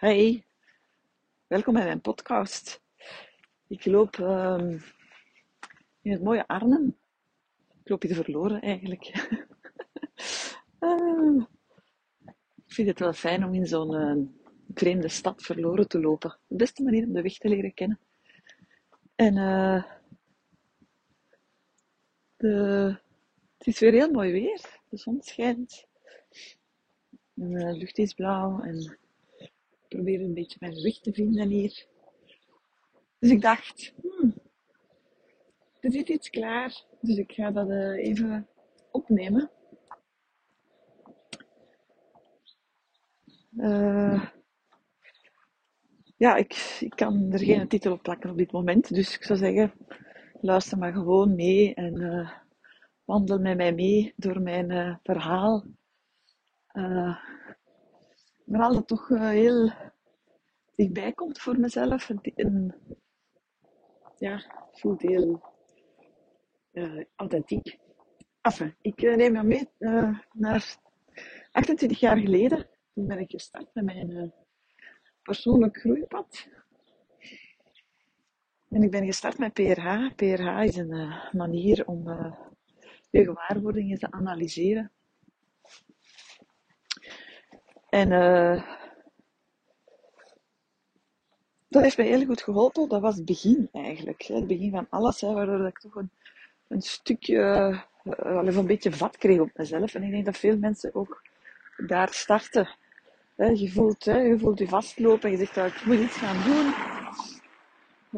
Hey, welkom bij mijn podcast. Ik loop ehm, in het mooie Arnhem. Ik loop hier verloren eigenlijk. uh, ik vind het wel fijn om in zo'n uh, vreemde stad verloren te lopen. De beste manier om de weg te leren kennen. En uh, de, het is weer heel mooi weer. De zon schijnt. En de lucht is blauw en probeer een beetje mijn weg te vinden hier. Dus ik dacht, hmm, er zit iets klaar, dus ik ga dat uh, even opnemen. Uh, ja, ik, ik kan er geen titel op plakken op dit moment, dus ik zou zeggen, luister maar gewoon mee en uh, wandel met mij mee door mijn verhaal. Maar altijd toch heel dichtbij komt voor mezelf. En, ja, voelt heel uh, authentiek. Enfin, ik uh, neem je mee naar 28 jaar geleden. Toen ben ik gestart met mijn persoonlijk groeipad. En ik ben gestart met PRH. PRH is een manier om je gewaarwordingen te analyseren. En dat heeft mij heel goed geholpen. Dat was het begin eigenlijk. Het begin van alles, hè, waardoor ik toch een, een stukje, uh, een beetje vat kreeg op mezelf. En ik denk dat veel mensen ook daar starten. Je voelt, hè, je voelt je vastlopen en je zegt, ik moet iets gaan doen.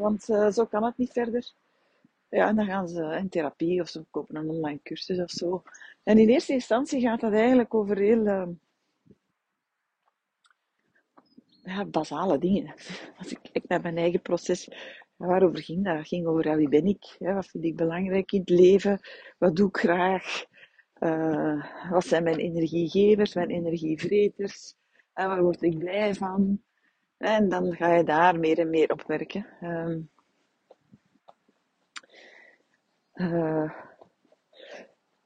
Want uh, zo kan het niet verder. Ja, en dan gaan ze in therapie of ze kopen een online cursus of zo. En in eerste instantie gaat dat eigenlijk over heel ja, basale dingen. Als ik kijk naar mijn eigen proces, waarover ging dat? Ging over ja, wie ben ik? Hè? Wat vind ik belangrijk in het leven? Wat doe ik graag? Uh, wat zijn mijn energiegevers, mijn energievreters? En waar word ik blij van? En dan ga je daar meer en meer op werken. Um, uh,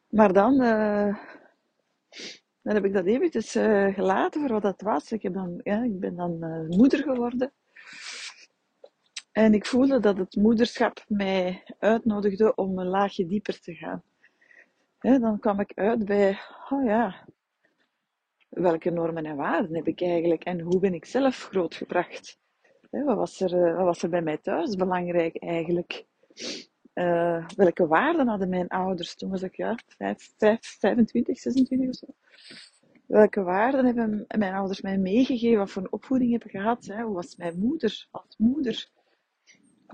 maar dan, uh, dan heb ik dat eventjes uh, gelaten voor wat dat was. Ik, heb dan, ja, ik ben dan uh, moeder geworden. En ik voelde dat het moederschap mij uitnodigde om een laagje dieper te gaan. dan kwam ik uit bij, oh ja, welke normen en waarden heb ik eigenlijk en hoe ben ik zelf grootgebracht? wat, was er, uh, wat was er bij mij thuis belangrijk eigenlijk? Uh, welke waarden hadden mijn ouders? Toen was ik ja, 5, 5, 25, 26 of zo. Welke waarden hebben mijn ouders mij meegegeven? Wat voor een opvoeding heb ik gehad? Hè? Hoe was mijn moeder als moeder?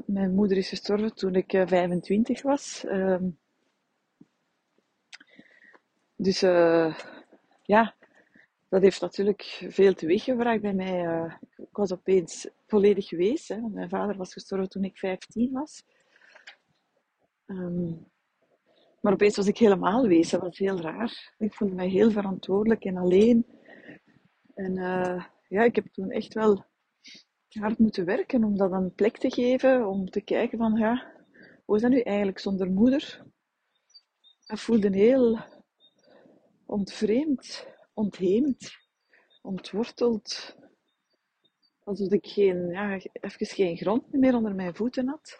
Mijn moeder is gestorven toen ik 25 eh, was. Uh, dus uh, ja, dat heeft natuurlijk veel teweeggebracht bij mij. Ik was opeens volledig wees. Hè, mijn vader was gestorven toen ik 15 was. Um, maar opeens was ik helemaal wees. Dat was heel raar. Ik voelde mij heel verantwoordelijk en alleen. En uh, ja, ik heb toen echt wel hard moeten werken om dat een plek te geven. Om te kijken van, ja, hoe is dat nu eigenlijk zonder moeder? Ik voelde heel ontvreemd, ontheemd, ontworteld. Alsof ik geen, ja, even geen grond meer onder mijn voeten had.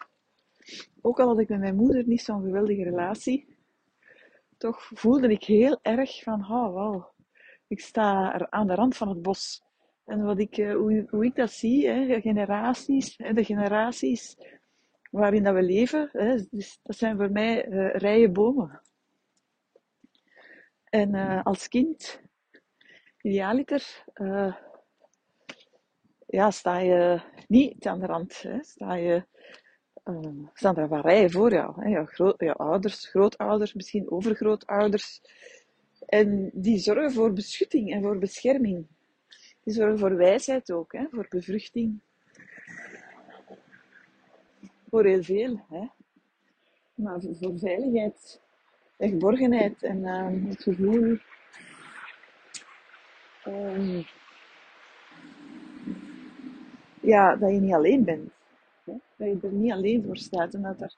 Ook al had ik met mijn moeder niet zo'n geweldige relatie, toch voelde ik heel erg van, oh wow, ik sta er aan de rand van het bos. En wat ik, eh, hoe, hoe ik dat zie, hè, generaties, de generaties waarin dat we leven, hè, dus dat zijn voor mij uh, rijen bomen. En uh, als kind, idealiter, ja, sta je niet aan de rand. Hè, sta je uh, staan er wat rijen voor jou. Hè? Jouw, groot, ouders, grootouders, misschien overgrootouders. En die zorgen voor beschutting en voor bescherming. Die zorgen voor wijsheid ook, hè? voor bevruchting. Voor heel veel. Hè? Maar voor veiligheid en geborgenheid en het gevoel um, ja, dat je niet alleen bent. Dat je er niet alleen voor staat en dat er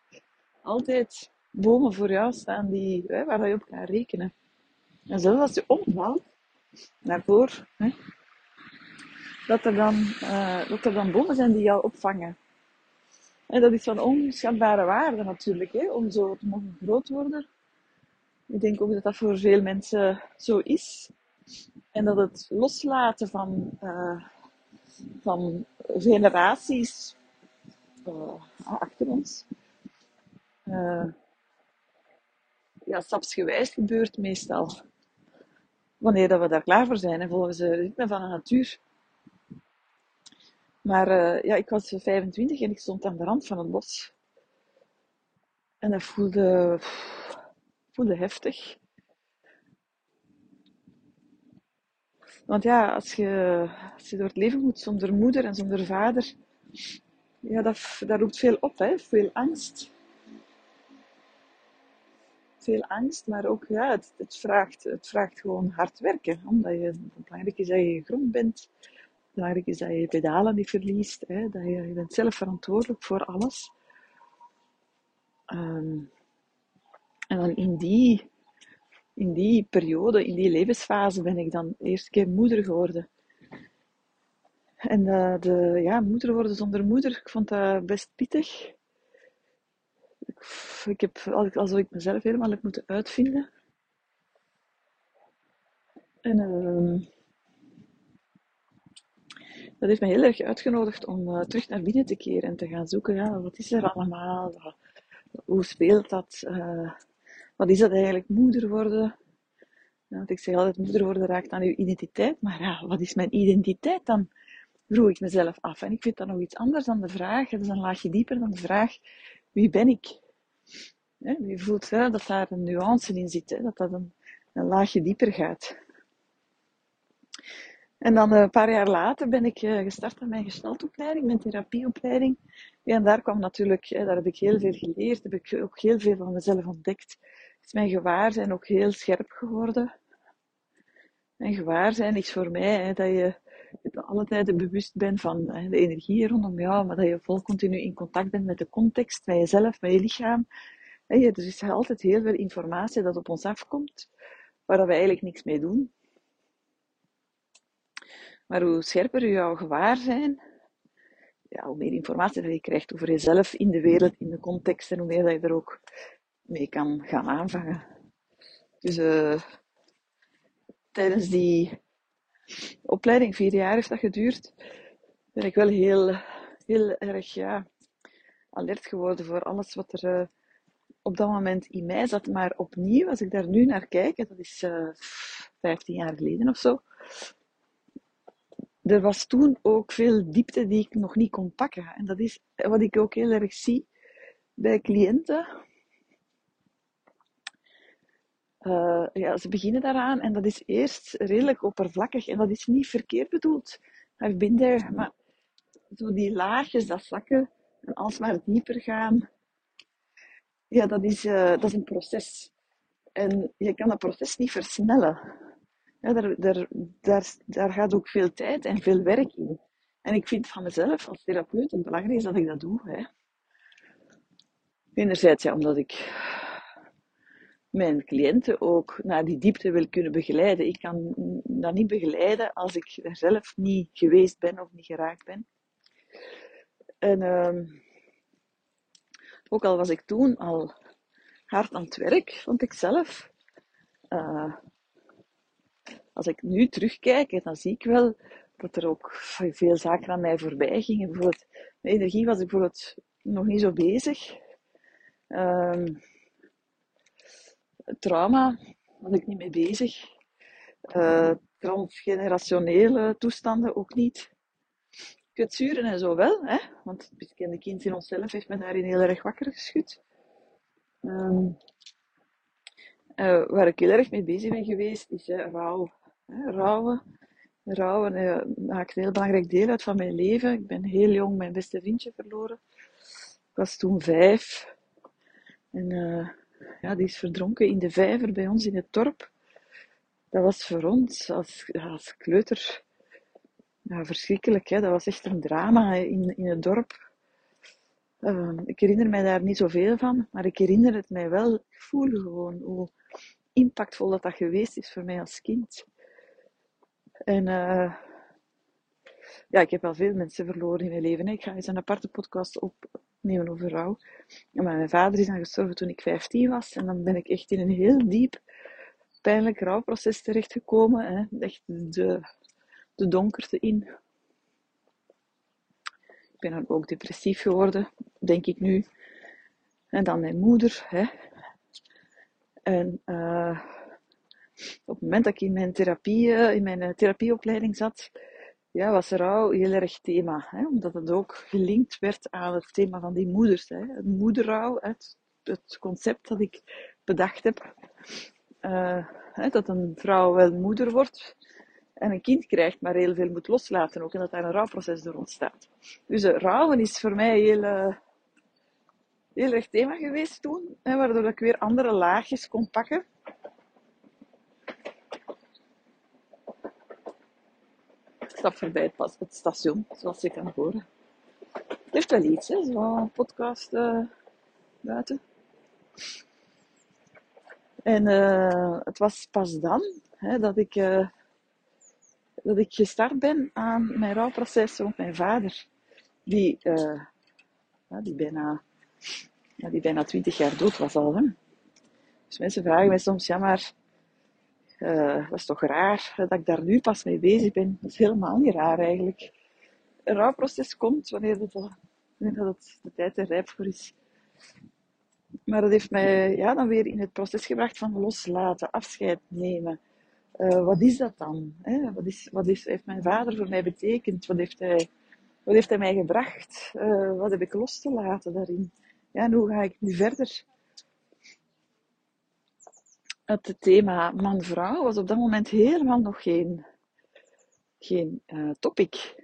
altijd bomen voor jou staan die, hè, waar je op kan rekenen. En zelfs als je omvalt, daarvoor, hè, dat er dan, uh, dat er dan bomen zijn die jou opvangen. En dat is van onschatbare waarde natuurlijk, hè, om zo te mogen groot worden. Ik denk ook dat dat voor veel mensen zo is. En dat het loslaten van, uh, van generaties uh, achter ons, uh, ja, stapsgewijs gebeurt meestal. Wanneer dat we daar klaar voor zijn, en volgens het ritme van de natuur. Maar uh, ja, ik was 25 en ik stond aan de rand van het bos. En dat voelde, voelde heftig. Want ja, als je, als je door het leven moet zonder moeder en zonder vader, ja, dat, dat roept veel op, hè? veel angst. Veel angst, maar ook ja, het, het, vraagt, het vraagt gewoon hard werken. Omdat je, belangrijk is dat je grond bent. Belangrijk is dat je je pedalen niet verliest. Hè? Dat je, je bent zelf verantwoordelijk voor alles. Um, en dan in die, in die periode, in die levensfase, ben ik dan eerst keer moeder geworden. En uh, de ja, moeder worden zonder moeder, ik vond dat best pittig. Ik, ik heb, alsof ik mezelf helemaal heb moeten uitvinden. En uh, dat heeft me heel erg uitgenodigd om uh, terug naar binnen te keren en te gaan zoeken. Ja, wat is er allemaal? Hoe speelt dat? Uh, wat is dat eigenlijk, moeder worden? Ja, want ik zeg altijd, moeder worden raakt aan uw identiteit. Maar ja, wat is mijn identiteit dan? Vroeg ik mezelf af. En ik vind dat nog iets anders dan de vraag, het is een laagje dieper dan de vraag, wie ben ik? je voelt hè, dat daar een nuance in zit, hè, dat dat een, een laagje dieper gaat. En dan een paar jaar later ben ik uh, gestart met mijn gestaltopleiding, mijn therapieopleiding. En daar kwam natuurlijk, daar heb ik heel veel geleerd, heb ik ook heel veel van mezelf ontdekt. Is mijn gewaarzijn ook heel scherp geworden. En gewaarzijn is voor mij hè, dat je alle tijd bewust bent van hè, de energie rondom jou, maar dat je vol continu in contact bent met de context, met jezelf, met je lichaam. Hè, er is altijd heel veel informatie dat op ons afkomt, waar we eigenlijk niks mee doen. Maar hoe scherper je jouw gewaarzijn, ja, hoe meer informatie dat je krijgt over jezelf in de wereld, in de context, en hoe meer dat je er ook mee kan gaan aanvangen. Dus uh, tijdens die opleiding, vier jaar heeft dat geduurd, ben ik wel heel, heel erg ja, alert geworden voor alles wat er uh, op dat moment in mij zat. Maar opnieuw, als ik daar nu naar kijk, dat is uh, eh, 15 jaar geleden of zo, er was toen ook veel diepte die ik nog niet kon pakken. En dat is wat ik ook heel erg zie bij cliënten. Uh, ja, ze beginnen daaraan en dat is eerst redelijk oppervlakkig en dat is niet verkeerd bedoeld. I've been maar zo die laagjes, dat zakken en alsmaar dieper gaan, ja, dat is, uh, dat is een proces. En je kan dat proces niet versnellen. Ja, daar, daar, daar, daar gaat ook veel tijd en veel werk in. En ik vind van mezelf als therapeut het belangrijk dat ik dat doe. Hè. Enerzijds ja, omdat ik mijn cliënten ook naar die diepte wil kunnen begeleiden. Ik kan dat niet begeleiden als ik er zelf niet geweest ben of niet geraakt ben. En uh, ook al was ik toen al hard aan het werk, vond ik zelf. Uh, als ik nu terugkijk, dan zie ik wel dat er ook veel zaken aan mij voorbij gingen. Bijvoorbeeld, met energie was ik bijvoorbeeld nog niet zo bezig. Uh, trauma was ik niet mee bezig. Uh, transgenerationele toestanden ook niet. Kwetsuren en zo wel, hè? want het bekende kind in onszelf heeft me daarin heel erg wakker geschud. Um, uh, waar ik heel erg mee bezig ben geweest, is uh, rouw. Hè? Rouwen. Rouwen uh, maakt een heel belangrijk deel uit van mijn leven. Ik ben heel jong mijn beste vriendje verloren. Ik was toen vijf. En ja, die is verdronken in de vijver bij ons in het dorp. Dat was voor ons als, als kleuter ja, verschrikkelijk. Hè? Dat was echt een drama in, in het dorp. Uh, ik herinner mij daar niet zoveel van, maar ik herinner het mij wel. Ik voel gewoon hoe impactvol dat, dat geweest is voor mij als kind. En uh, ja, ik heb wel veel mensen verloren in mijn leven. Ik ga eens een aparte podcast opnemen over rouw. Maar mijn vader is dan gestorven toen ik 15 was. En dan ben ik echt in een heel diep, pijnlijk rouwproces terechtgekomen. Hè. Echt de, de donkerte in. Ik ben dan ook depressief geworden, denk ik nu. En dan mijn moeder. Hè. En uh, op het moment dat ik in mijn, therapie, in mijn therapieopleiding zat, ja, was rouw heel erg thema. Hè? Omdat het ook gelinkt werd aan het thema van die moeders. Hè? Het moederrouw, het, het concept dat ik bedacht heb. Uh, hè, dat een vrouw wel moeder wordt en een kind krijgt, maar heel veel moet loslaten ook. En dat daar een rouwproces door ontstaat. Dus uh, rouwen is voor mij heel, uh, heel erg thema geweest toen. Hè, waardoor ik weer andere laagjes kon pakken. Stap voorbij het, pas, het station, zoals je kan horen. Het heeft wel iets, zo'n podcast uh, buiten. En uh, het was pas dan hè, dat, ik, uh, dat ik gestart ben aan mijn rouwproces rond mijn vader. Die, die, bijna, ja, die bijna twintig jaar dood was al. Hè. Dus mensen vragen mij soms, ja maar uh, dat is toch raar dat ik daar nu pas mee bezig ben. Dat is helemaal niet raar eigenlijk. Een rouwproces komt wanneer, het, dat het de tijd er rijp voor is. Maar dat heeft mij ja, dan weer in het proces gebracht van loslaten, afscheid nemen. Uh, wat is dat dan? Hè? Wat, is, wat heeft mijn vader voor mij betekend? Wat heeft hij, wat heeft hij mij gebracht? Uh, wat heb ik los te laten daarin? Ja, en hoe ga ik nu verder? Het thema man-vrouw was op dat moment helemaal nog geen, geen uh, topic.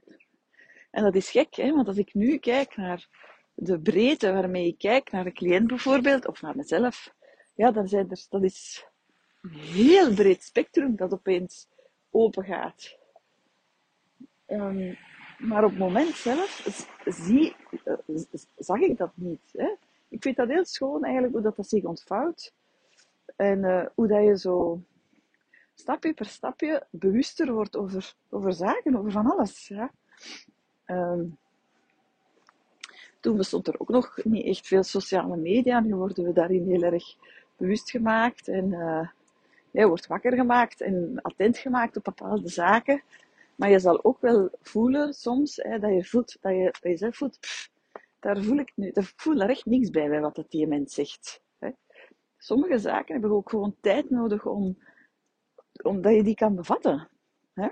En dat is gek, hè? want als ik nu kijk naar de breedte waarmee ik kijk naar een cliënt bijvoorbeeld, of naar mezelf, ja, dan zijn er, dat is een heel breed spectrum dat opeens open gaat. Um, maar op het moment zelf zie, uh, zag ik dat niet. Hè? Ik vind dat heel schoon eigenlijk hoe dat, dat zich ontvouwt. En uh, hoe dat je zo stapje per stapje bewuster wordt over, over zaken, over van alles. Ja. Um, toen bestond er ook nog niet echt veel sociale media. Nu worden we daarin heel erg bewust gemaakt en uh, je wordt wakker gemaakt en attent gemaakt op bepaalde zaken. Maar je zal ook wel voelen soms hè, dat je voelt, dat je, dat voelt, daar voel ik nu, ik voel daar echt niks bij, bij wat dat die mens zegt sommige zaken hebben ook gewoon tijd nodig om, omdat je die kan bevatten. Hè?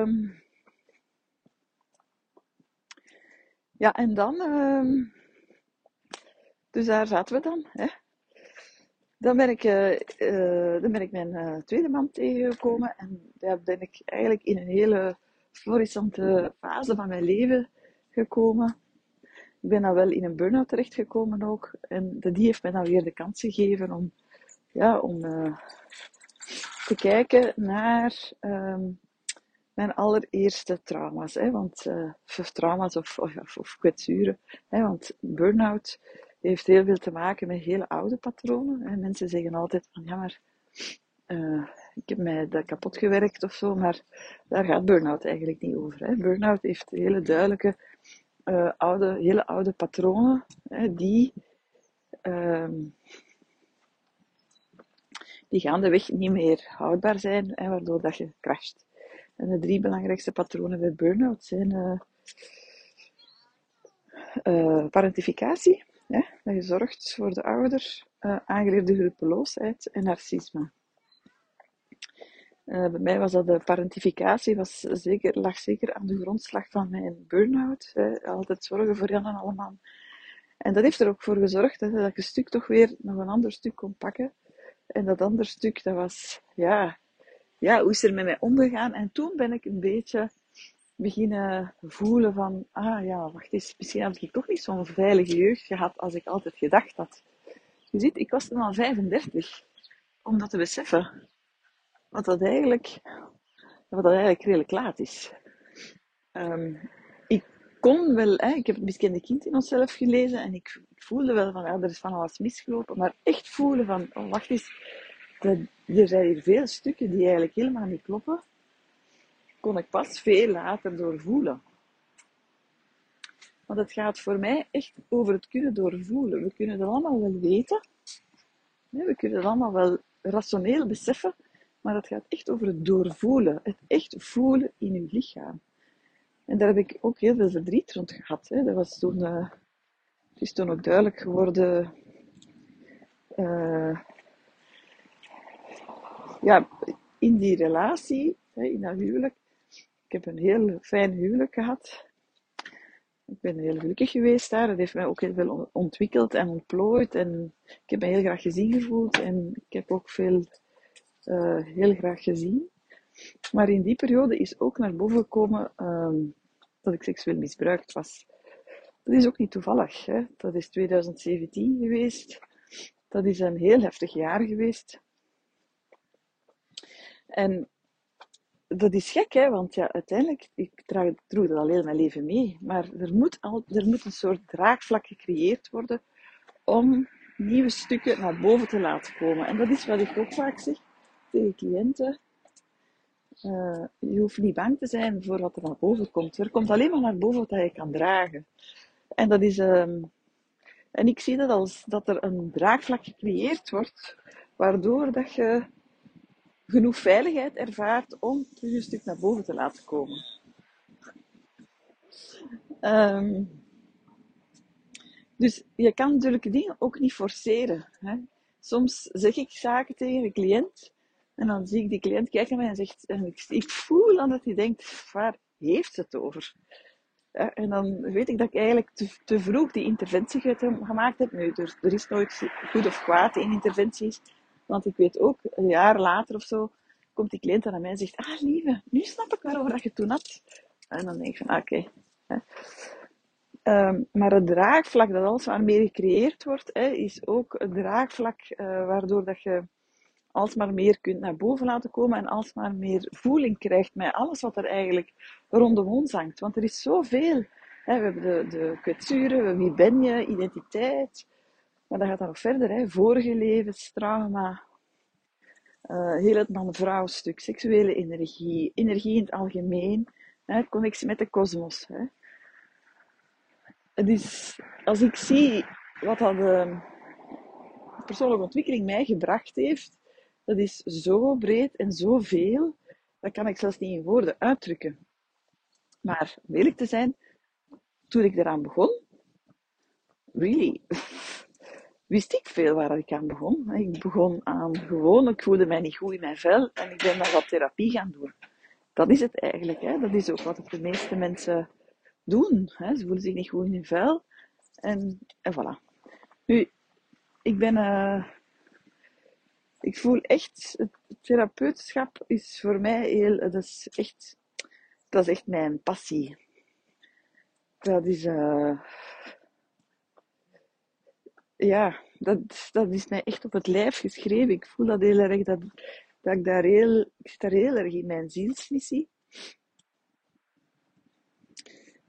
Um, ja, en dan, um, dus daar zaten we dan. Hè? Dan ben ik, uh, uh, dan ben ik mijn uh, tweede man tegengekomen en daar ben ik eigenlijk in een hele florissante fase van mijn leven gekomen. Ik ben dan wel in een burn-out terechtgekomen ook. En die heeft mij dan weer de kans gegeven om, ja, om uh, te kijken naar um, mijn allereerste trauma's. Hè, want, uh, of trauma's of, of, kwetsuren. Hè, want burn-out heeft heel veel te maken met hele oude patronen. Hè. Mensen zeggen altijd van ja, maar uh, ik heb mij dat kapot gewerkt of zo, maar daar gaat burn-out eigenlijk niet over. Hè. Burn-out heeft hele duidelijke uh, oude, hele oude patronen hè, die, uh, die gaandeweg niet meer houdbaar zijn, hè, waardoor dat je crasht. En de drie belangrijkste patronen bij burn-out zijn uh, uh, parentificatie, hè, dat je zorgt voor de ouder, aangeleerde hulpeloosheid en narcisme. Uh, bij mij was dat de parentificatie, was zeker, lag zeker aan de grondslag van mijn burn-out. altijd zorgen voor Jan en allemaal. En dat heeft er ook voor gezorgd dat ik een stuk toch weer nog een ander stuk kon pakken. En dat andere stuk, dat was, ja, ja, hoe is er met mij omgegaan? En toen ben ik een beetje beginnen voelen van, ah ja, wacht eens, misschien had ik toch niet zo'n veilige jeugd gehad als ik altijd gedacht had. Je ziet, ik was toen al 35, om dat te beseffen. Wat dat eigenlijk, wat dat eigenlijk redelijk laat is. Um, ik kon wel, hè, ik heb het miskende kind in onszelf gelezen en ik voelde wel van, ja, er is van alles misgelopen, maar echt voelen van, oh, wacht eens, er zijn hier veel stukken die eigenlijk helemaal niet kloppen, kon ik pas veel later doorvoelen. Want het gaat voor mij echt over het kunnen doorvoelen. We kunnen het allemaal wel weten. We kunnen het allemaal wel rationeel beseffen. Maar het gaat echt over het doorvoelen. Het echt voelen in je lichaam. En daar heb ik ook heel veel verdriet rond gehad. Hè. Dat was toen, uh, het is toen ook duidelijk geworden. Uh, ja, in die relatie, hè, in dat huwelijk. Ik heb een heel fijn huwelijk gehad. Ik ben heel gelukkig geweest daar. Dat heeft mij ook heel veel ontwikkeld en ontplooid. En ik heb me heel graag gezien gevoeld. En ik heb ook veel uh, heel graag gezien. Maar in die periode is ook naar boven gekomen uh, dat ik seksueel misbruikt was. Dat is ook niet toevallig. Hè? Dat is 2017 geweest. Dat is een heel heftig jaar geweest. En dat is gek, hè? want ja, uiteindelijk, ik draag, droeg dat al heel mijn leven mee. Maar er moet, al, er moet een soort draagvlak gecreëerd worden om nieuwe stukken naar boven te laten komen. En dat is wat ik ook vaak zeg tegen cliënten. Uh, je hoeft niet bang te zijn voor wat er naar boven komt. Er komt alleen maar naar boven wat je kan dragen. En dat is... Um, en ik zie dat als dat er een draagvlak gecreëerd wordt, waardoor dat je genoeg veiligheid ervaart om terug een stuk naar boven te laten komen. Um, dus je kan natuurlijk dingen ook niet forceren. Hè? Soms zeg ik zaken tegen een cliënt en dan zie ik die cliënt kijken mij en zegt, en ik, voel aan dat hij denkt, waar heeft het over? en dan weet ik dat ik eigenlijk te, te vroeg die interventie gemaakt heb. Nu, er, er is nooit goed of kwaad in interventies. Want ik weet ook, een jaar later of zo, komt die cliënt aan mij en zegt, ah lieve, nu snap ik waarover dat je toen had. En dan denk ik van, ah, oké. Um, maar het draagvlak dat alles waarmee gecreëerd wordt, hè, is ook het draagvlak uh, waardoor dat je alsmaar meer kunt naar boven laten komen en alsmaar meer voeling krijgt met alles wat er eigenlijk rondom ons hangt. Want er is zoveel. Hè, we hebben de, de kwetsuren, wie ben je, identiteit. Maar dat gaat dan nog verder. Hè. Vorige levenstrauma, uh, heel het man-vrouw stuk, seksuele energie, energie in het algemeen, hè, connectie met de kosmos. Het is, als ik zie wat dat de persoonlijke ontwikkeling mij gebracht heeft, dat is zo breed en zoveel, dat kan ik zelfs niet in woorden uitdrukken. Maar om eerlijk te zijn, toen ik eraan begon, really, wist ik veel waar ik aan begon. Ik begon aan gewoon, ik voelde mij niet goed in mijn vel en ik ben dan wat therapie gaan doen. Dat is het eigenlijk. Hè? Dat is ook wat de meeste mensen doen. Hè? Ze voelen zich niet goed in hun vel. En, en voilà. Nu, ik ben... Uh, ik voel echt... Het therapeutschap is voor mij heel... Dat is echt... Dat is echt mijn passie. Dat is... Uh, ja, dat, dat is mij echt op het lijf geschreven. Ik voel dat heel erg, dat, dat ik daar heel, ik zit daar heel erg in mijn zielsmissie.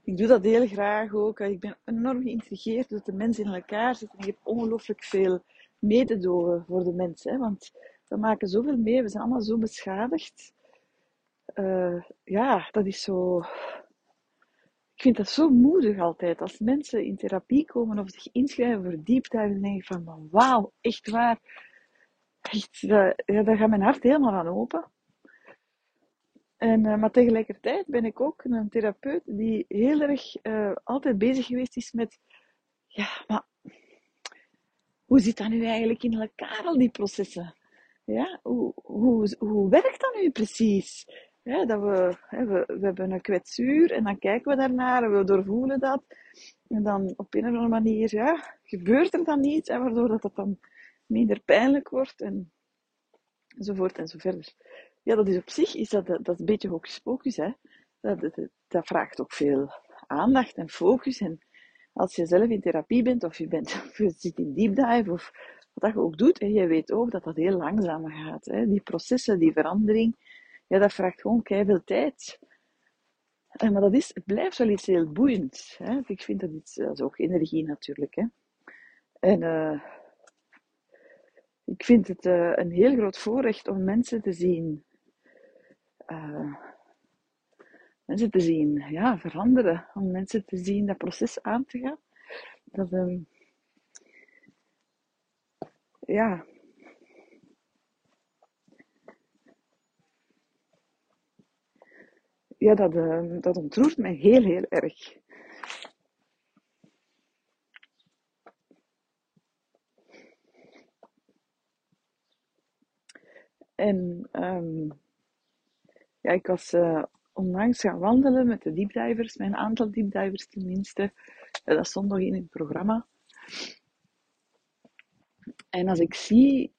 Ik doe dat heel graag ook. Ik ben enorm geïntrigeerd dat de mensen in elkaar zitten. Ik heb ongelooflijk veel mededogen voor de mensen. Want we maken zoveel mee. We zijn allemaal zo beschadigd. Uh, ja, dat is zo ik vind dat zo moedig altijd. Als mensen in therapie komen of zich inschrijven voor diepte, dan denk ik van, wauw, echt waar. Echt, ja, daar gaat mijn hart helemaal aan open. En, uh, maar tegelijkertijd ben ik ook een therapeut die heel erg uh, altijd bezig geweest is met, ja, maar hoe zit dat nu eigenlijk in elkaar, al die processen? Ja, hoe, hoe, hoe werkt dat nu precies? dat we, we, we hebben een kwetsuur en dan kijken we daarnaar en we doorvoelen dat. En dan op een of andere manier ja, gebeurt er dan iets, hè, waardoor dat, dat dan minder pijnlijk wordt en enzovoort en zo verder. Ja, dat is op zich is dat, dat, is een beetje hocus pocus. Hè. Dat, dat, dat vraagt ook veel aandacht en focus. En als je zelf in therapie bent of je, bent, je zit in deep dive of wat je ook doet, en je weet ook dat dat heel langzamer gaat. Hè. Die processen, die verandering, ja, dat vraagt gewoon veel tijd. En, maar dat is, het blijft wel iets heel boeiends. Hè? Ik vind dat iets, dat ook energie natuurlijk. Hè? En uh, ik vind het uh, een heel groot voorrecht om mensen te zien mensen te zien ja, veranderen, om mensen te zien dat proces aan te gaan. Dat, um, ja, ja, dat, uh, dat ontroert mij heel, heel erg. En um, ja, ik was uh, onlangs gaan wandelen met de deepdivers, mijn aantal deepdivers tenminste. dat stond nog in het programma. En als ik zie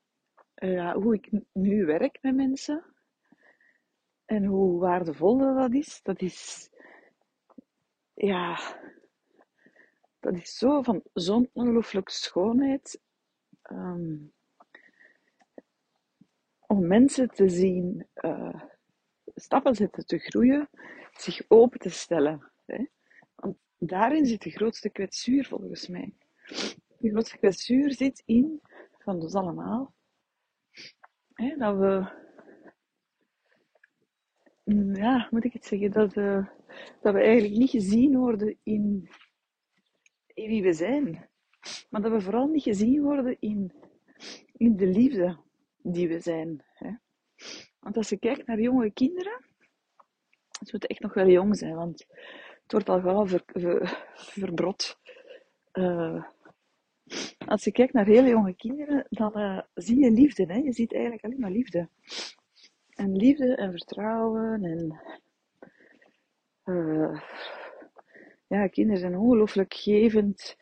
uh, hoe ik nu werk met mensen en hoe waardevol dat is, dat is, ja, dat is zo van zo'n schoonheid. Um, om mensen te zien uh, stappen zetten, te groeien, zich open te stellen. Hè? Want daarin zit de grootste kwetsuur volgens mij. De grootste kwetsuur zit in, van ons allemaal, hè, dat we, mm, ja, moet ik het zeggen, dat, uh, dat we eigenlijk niet gezien worden in, in wie we zijn. Maar dat we vooral niet gezien worden in, in de liefde die we zijn. Hè. Want als je kijkt naar jonge kinderen, ze moeten echt nog wel jong zijn, want het wordt al gauw ver, ver, verbrot. Uh, als je kijkt naar hele jonge kinderen, dan uh, zie je liefde. Hè? Je ziet eigenlijk alleen maar liefde. En liefde en vertrouwen en... Uh, ja, kinderen zijn ongelooflijk gevend.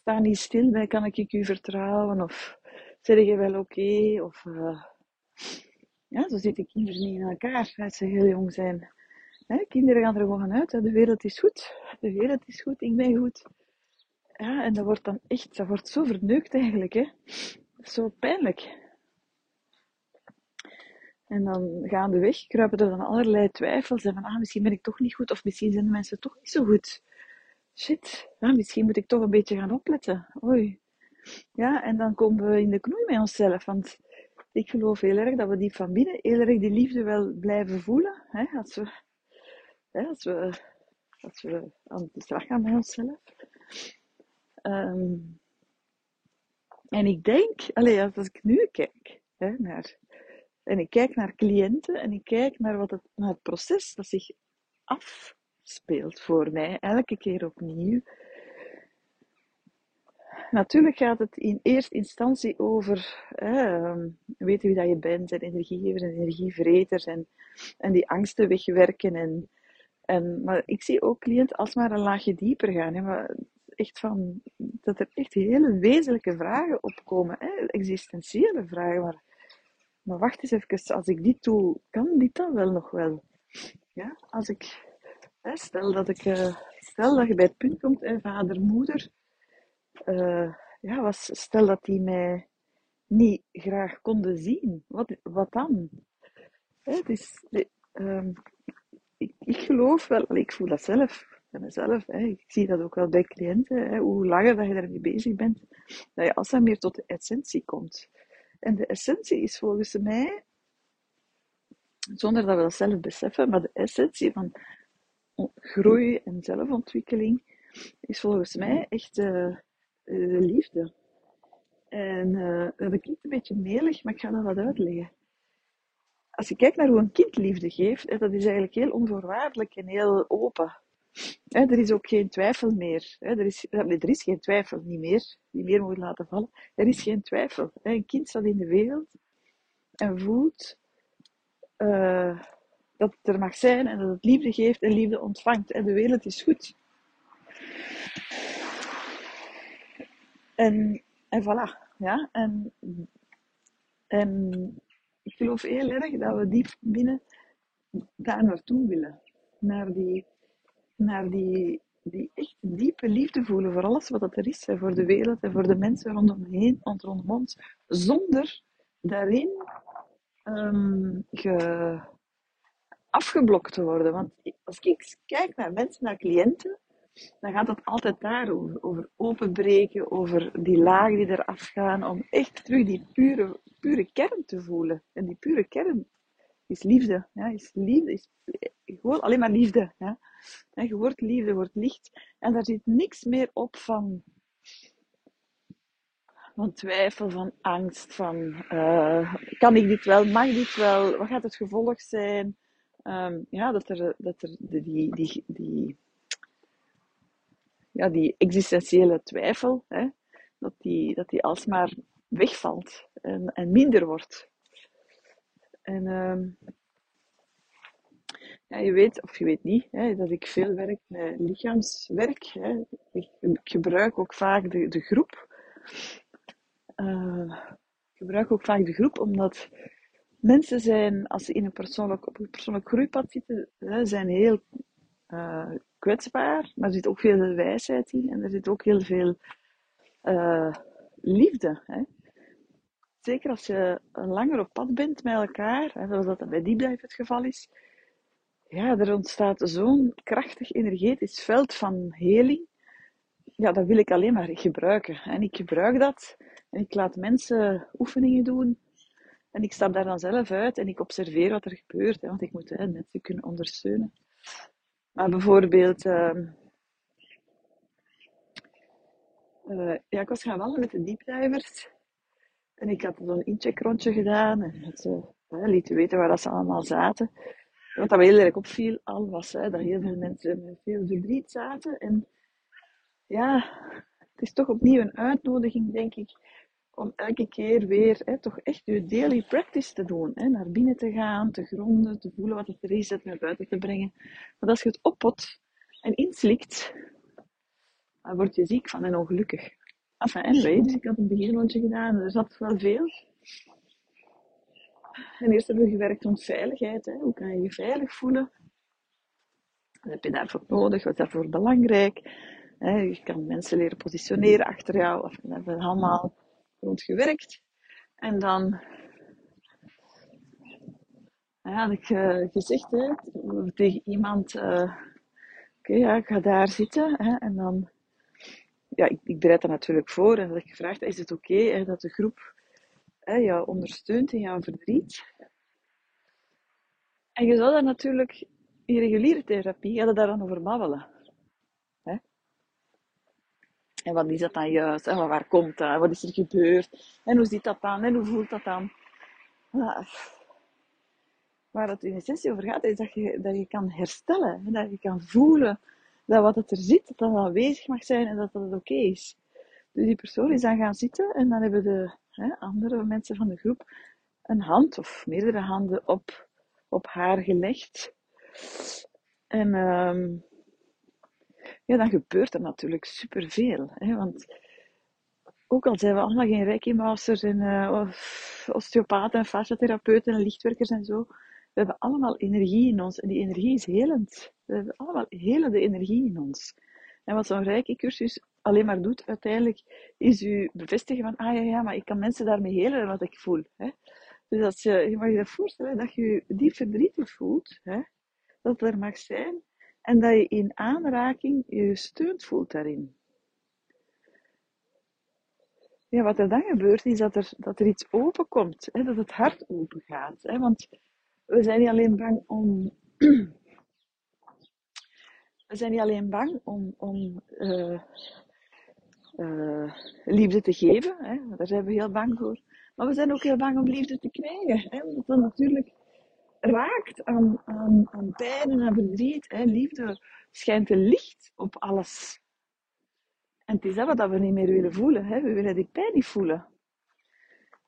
Sta niet stil bij, kan ik u vertrouwen? Of zeg je wel oké? Of... ja, zo zitten kinderen niet in elkaar als ze heel jong zijn. Kinderen gaan er gewoon uit. De wereld is goed. De wereld is goed. Ik ben goed. Ja, en dat wordt dan echt, dat wordt zo verneukt eigenlijk, hè. Zo pijnlijk. En dan gaandeweg kruipen er dan allerlei twijfels. En van, ah, misschien ben ik toch niet goed. Of misschien zijn de mensen toch niet zo goed. Shit. Ja, misschien moet ik toch een beetje gaan opletten. Oei. Ja, en dan komen we in de knoei met onszelf. Want ik geloof heel erg dat we die van binnen heel erg die liefde wel blijven voelen. Hè? Als, we, hè, als, we, als we aan de slag gaan met onszelf. Um, en ik denk, allee, als ik nu kijk hè, naar, en ik kijk naar cliënten en ik kijk naar, wat het, naar het proces dat zich afspeelt voor mij, elke keer opnieuw. Natuurlijk gaat het in eerste instantie over um, weten wie dat je bent en energiegevers en energievreters en, en die angsten wegwerken. En, en, maar ik zie ook cliënten alsmaar een laagje dieper gaan. Hè, maar echt van, dat er echt hele wezenlijke vragen opkomen, hè? existentiële vragen. Maar, maar wacht eens even, als ik dit doe, kan dit dan wel nog wel? Ja, als ik, hè, stel, dat ik uh, stel dat je bij het punt komt, vader, moeder, uh, ja, was, stel dat die mij niet graag konden zien, wat, wat dan? Hè, dus, um, ik, ik geloof wel, ik voel dat zelf, mezelf. Hè. Ik zie dat ook wel bij cliënten. Hè. Hoe langer dat je daarmee bezig bent, dat je alsmaar meer tot de essentie komt. En de essentie is volgens mij, zonder dat we dat zelf beseffen, maar de essentie van groei en zelfontwikkeling is volgens mij echt uh, de liefde. En uh, dat klinkt een beetje melig, maar ik ga dat wat uitleggen. Als je kijkt naar hoe een kind liefde geeft, dat is eigenlijk heel onvoorwaardelijk en heel open er is ook geen twijfel meer. er, is, er is geen twijfel, niet meer. Niet meer moet laten vallen. Er is geen twijfel. Een kind staat in de wereld en voelt dat het er mag zijn en dat het liefde geeft en liefde ontvangt. En de wereld is goed. En, en voilà. Ja? En, en ik geloof heel erg dat we diep binnen daar naartoe willen. Naar die naar die, die echt diepe liefde voelen voor alles wat er is, voor de wereld en voor de mensen rondom heen, rondom ons, zonder daarin um, ge, afgeblokt te worden. Want als ik kijk naar mensen, naar cliënten, dan gaat het altijd daarover. Over openbreken, over die lagen die eraf gaan, om echt terug die pure, pure kern te voelen. En die pure kern is liefde. Ja, is liefde, is gewoon alleen maar liefde. Ja? Je wordt liefde, wordt licht. En daar zit niks meer op van, van twijfel, van angst, van uh, kan ik dit wel, mag dit wel, wat gaat het gevolg zijn? Um, ja, dat er, dat er die, die, die, ja, die existentiële twijfel, hè, dat, die, dat die alsmaar wegvalt en, en minder wordt. En um, ja, je weet, of je weet niet, hè, dat ik veel werk met lichaamswerk. Hè. Ik, ik gebruik ook vaak de, de groep. Uh, ik gebruik ook vaak de groep omdat mensen zijn, als ze in een persoonlijk, op een persoonlijk groeipad zitten, hè, zijn heel uh, kwetsbaar. Maar er zit ook veel wijsheid in en er zit ook heel veel uh, liefde. Hè. Zeker als je langer op pad bent met elkaar, hè, zoals dat bij Deep Dive het geval is, ja, er ontstaat zo'n krachtig energetisch veld van heling. Ja, dat wil ik alleen maar gebruiken. En ik gebruik dat en ik laat mensen oefeningen doen. En ik stap daar dan zelf uit en ik observeer wat er gebeurt, hè, want ik moet hè, mensen kunnen ondersteunen. Maar bijvoorbeeld, uh, uh, ja, ik was gaan wandelen met de diepdivers. En ik had zo'n incheckrondje gedaan en ze lieten weten waar dat ze allemaal zaten. Wat dat me heel erg opviel al was dat heel veel mensen met veel verdriet zaten. En ja, het is toch opnieuw een uitnodiging, denk ik, om elke keer weer hè, toch echt je daily practice te doen. Hè, naar binnen te gaan, te gronden, te voelen wat er is, het naar buiten te brengen. Want als je het oppot en inslikt, dan word je ziek van en ongelukkig. Enfin, dus ik had een beginrondje gedaan, er zat wel veel. En eerst hebben we gewerkt rond veiligheid. Hè. Hoe kan je je veilig voelen? Wat heb je daarvoor nodig? Wat is daarvoor belangrijk? Je kan mensen leren positioneren achter jou. Of, daar hebben we allemaal rond gewerkt. En dan ja, had ik uh, gezegd tegen iemand: uh, Oké, ja, ik ga daar zitten. Hè, en dan, ja, ik, ik bereid dat natuurlijk voor. En dat ik gevraagd: Is het oké okay, dat de groep hè, jou ondersteunt in jouw verdriet. En je zou dan natuurlijk in reguliere therapie hadden daar dan over babbelen. En wat is dat dan juist? En waar komt dat? Wat is er gebeurd? En hoe ziet dat dan? En hoe voelt dat dan? Waar het in essentie over gaat, is dat je, dat je kan herstellen. Dat je kan voelen dat wat het er zit, dat dat aanwezig mag zijn en dat dat oké is. Dus die persoon is dan gaan zitten en dan hebben de hè, andere mensen van de groep een hand of meerdere handen op, op haar gelegd. En um, ja, dan gebeurt er natuurlijk superveel. Hè, want ook al zijn we allemaal geen reiki-masters en uh, osteopaten en fasciatherapeuten en lichtwerkers en zo, we hebben allemaal energie in ons en die energie is helend. We hebben allemaal helende energie in ons. En wat zo'n reiki-cursus alleen maar doet uiteindelijk, is u bevestigen van, ah ja, ja, maar ik kan mensen daarmee helen wat ik voel. Hè? Dus als je, je mag je dat voorstellen dat je je diep verdrietig voelt, hè? dat er mag zijn, en dat je in aanraking je gesteund voelt daarin. Ja, wat er dan gebeurt, is dat er, dat er iets openkomt, hè? dat het hart open gaat. Hè? Want we zijn niet alleen bang om we zijn niet alleen bang om, om uh, uh, liefde te geven, hè, daar zijn we heel bang voor. Maar we zijn ook heel bang om liefde te krijgen. Hè, omdat dat natuurlijk raakt aan, pijn en verdriet. Hè. Liefde schijnt een licht op alles. En het is dat wat we niet meer willen voelen. Hè. We willen die pijn niet voelen.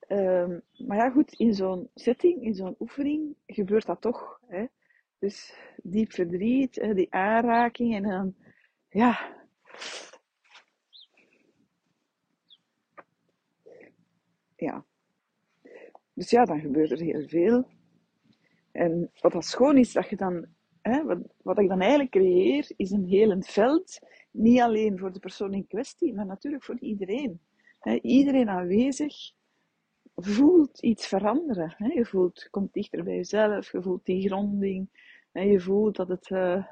Um, maar ja, goed, in zo'n setting, in zo'n oefening, gebeurt dat toch. Hè. Dus diep verdriet, die aanraking en dan, ja, ja. Dus ja, dan gebeurt er heel veel. En wat dat schoon is, dat je dan, hè, wat, wat ik dan eigenlijk creëer, is een helend veld. Niet alleen voor de persoon in kwestie, maar natuurlijk voor iedereen. iedereen aanwezig voelt iets veranderen. Je voelt, komt dichter bij jezelf, je voelt die gronding. En je voelt dat het... Uh,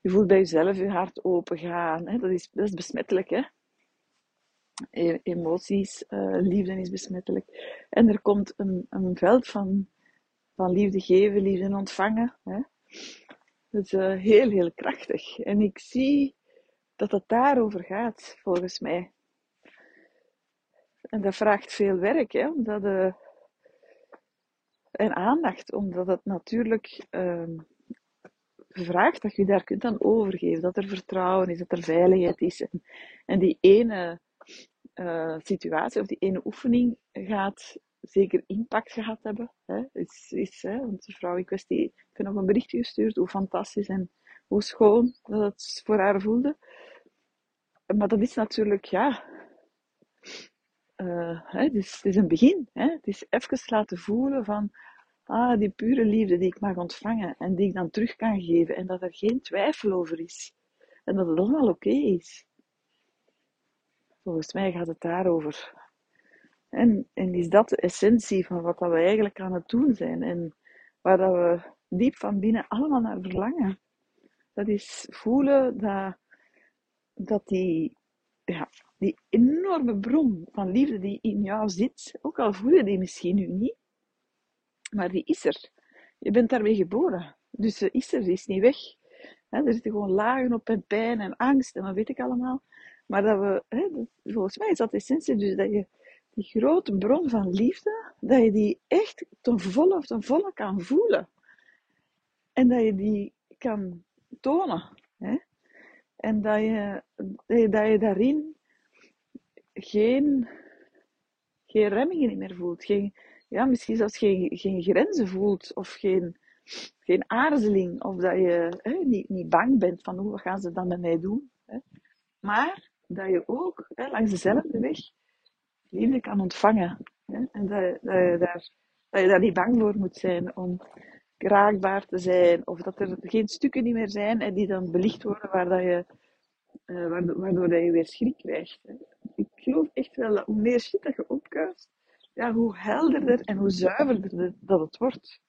je voelt bij jezelf je hart open gaan. Dat, is, dat is besmettelijk, hè? E-, emoties, uh, liefde is besmettelijk. En er komt een, een veld van, van liefde geven, liefde ontvangen. Hè. Dat is uh, heel, heel krachtig. En ik zie dat het daarover gaat, volgens mij. En dat vraagt veel werk, hè, omdat, uh, en aandacht, omdat het natuurlijk uh, vraagt dat je daar kunt aan overgeven. Dat er vertrouwen is, dat er veiligheid is. En, en die ene uh, situatie of die ene oefening gaat zeker impact gehad hebben. Hè. Is, is, hè, want de vrouw in kwestie heeft nog een berichtje gestuurd hoe fantastisch en hoe schoon dat het voor haar voelde. Maar dat is natuurlijk, ja, uh, hè, het, is, het een begin. Hè. Het is even laten voelen van, ah, die pure liefde die ik mag ontvangen en die ik dan terug kan geven en dat er geen twijfel over is. En dat het allemaal oké is. Volgens mij gaat het daarover. En, en is dat de essentie van wat dat we eigenlijk aan het doen zijn en waar dat we diep van binnen allemaal naar verlangen. Dat is voelen dat, dat die, ja, die enorme bron van liefde die in jou zit, ook al voel je die misschien nu niet, maar die is er. Je bent daarmee geboren. Dus ze is er, die is niet weg. er zitten gewoon lagen op en pijn en angst en wat weet ik allemaal. Maar dat we, volgens mij is dat de essentie, dus dat je die grote bron van liefde, dat je die echt ten volle of ten volle kan voelen. En dat je die kan tonen. Hè? En dat je, dat je daarin geen, geen remmingen meer voelt. Geen, ja, misschien zelfs geen, geen grenzen voelt of geen, geen aarzeling. Of dat je hè, niet, niet bang bent van hoe gaan ze dat met mij doen. Hè? Maar dat je ook hè, langs dezelfde weg liefde kan ontvangen. En dat, dat, je daar, niet bang voor moet zijn om raakbaar te zijn. Of dat er geen stukken niet meer zijn en die dan belicht worden waar dat je, uh, waardoor, dat je weer schrik krijgt. Ik geloof echt wel dat hoe meer shit dat je opkuist, ja, hoe helderder en hoe zuiverder dat het wordt.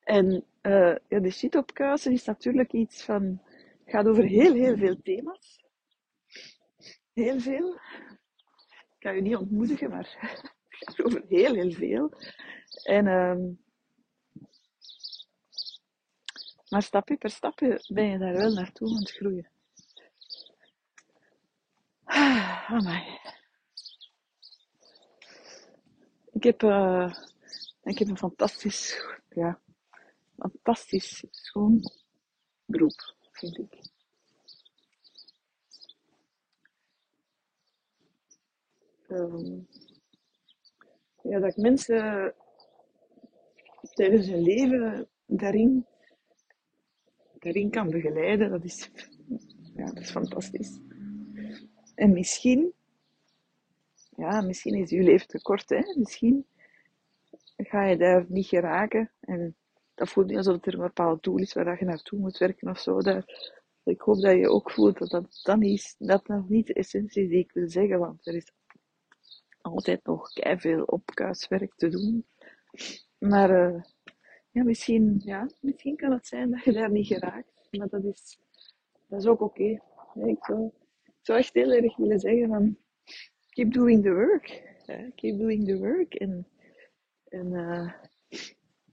En uh, ja, de shit opkuisen is natuurlijk iets van, gaat over heel, heel veel thema's. Heel veel. Kan je niet ontmoedigen, maar het gaat over heel, heel veel. En, um, maar stapje per stapje ben je daar wel naartoe aan het groeien. Ah, amai. Ik heb, uh, ik heb een fantastisch, ja, fantastisch schoon beroep, vind ik. Um, ja, dat ik mensen tijdens hun leven daarin, daarin kan begeleiden, dat is, ja, dat is fantastisch. En misschien ja, misschien is je leven te kort, hè. Misschien ga je daar niet geraken. En dat voelt niet alsof er een bepaald doel is waar je naartoe moet werken of zo. Ik hoop dat je ook voelt dat dat, dan is, dat nog niet de essentie is die ik wil zeggen, want er is altijd nog veel opkuiswerk te doen. Maar uh, ja, misschien, ja, misschien kan het zijn dat je daar niet geraakt. Maar dat is, dat is ook oké. Ik, zou, zou echt heel erg willen zeggen van keep doing the work. Keep doing the work. En, en uh,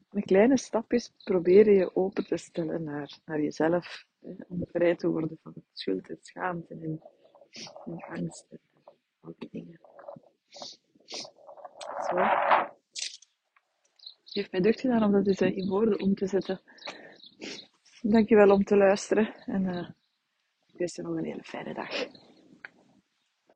met kleine stapjes proberen je open te stellen naar, naar jezelf. Hè, om vrij te worden van schuld en schaamte en, en angst en al die dingen. Zo. Heeft mij deugd gedaan om dat in woorden om te zetten. Dankjewel om te luisteren en uh, ik wens je nog een hele fijne dag.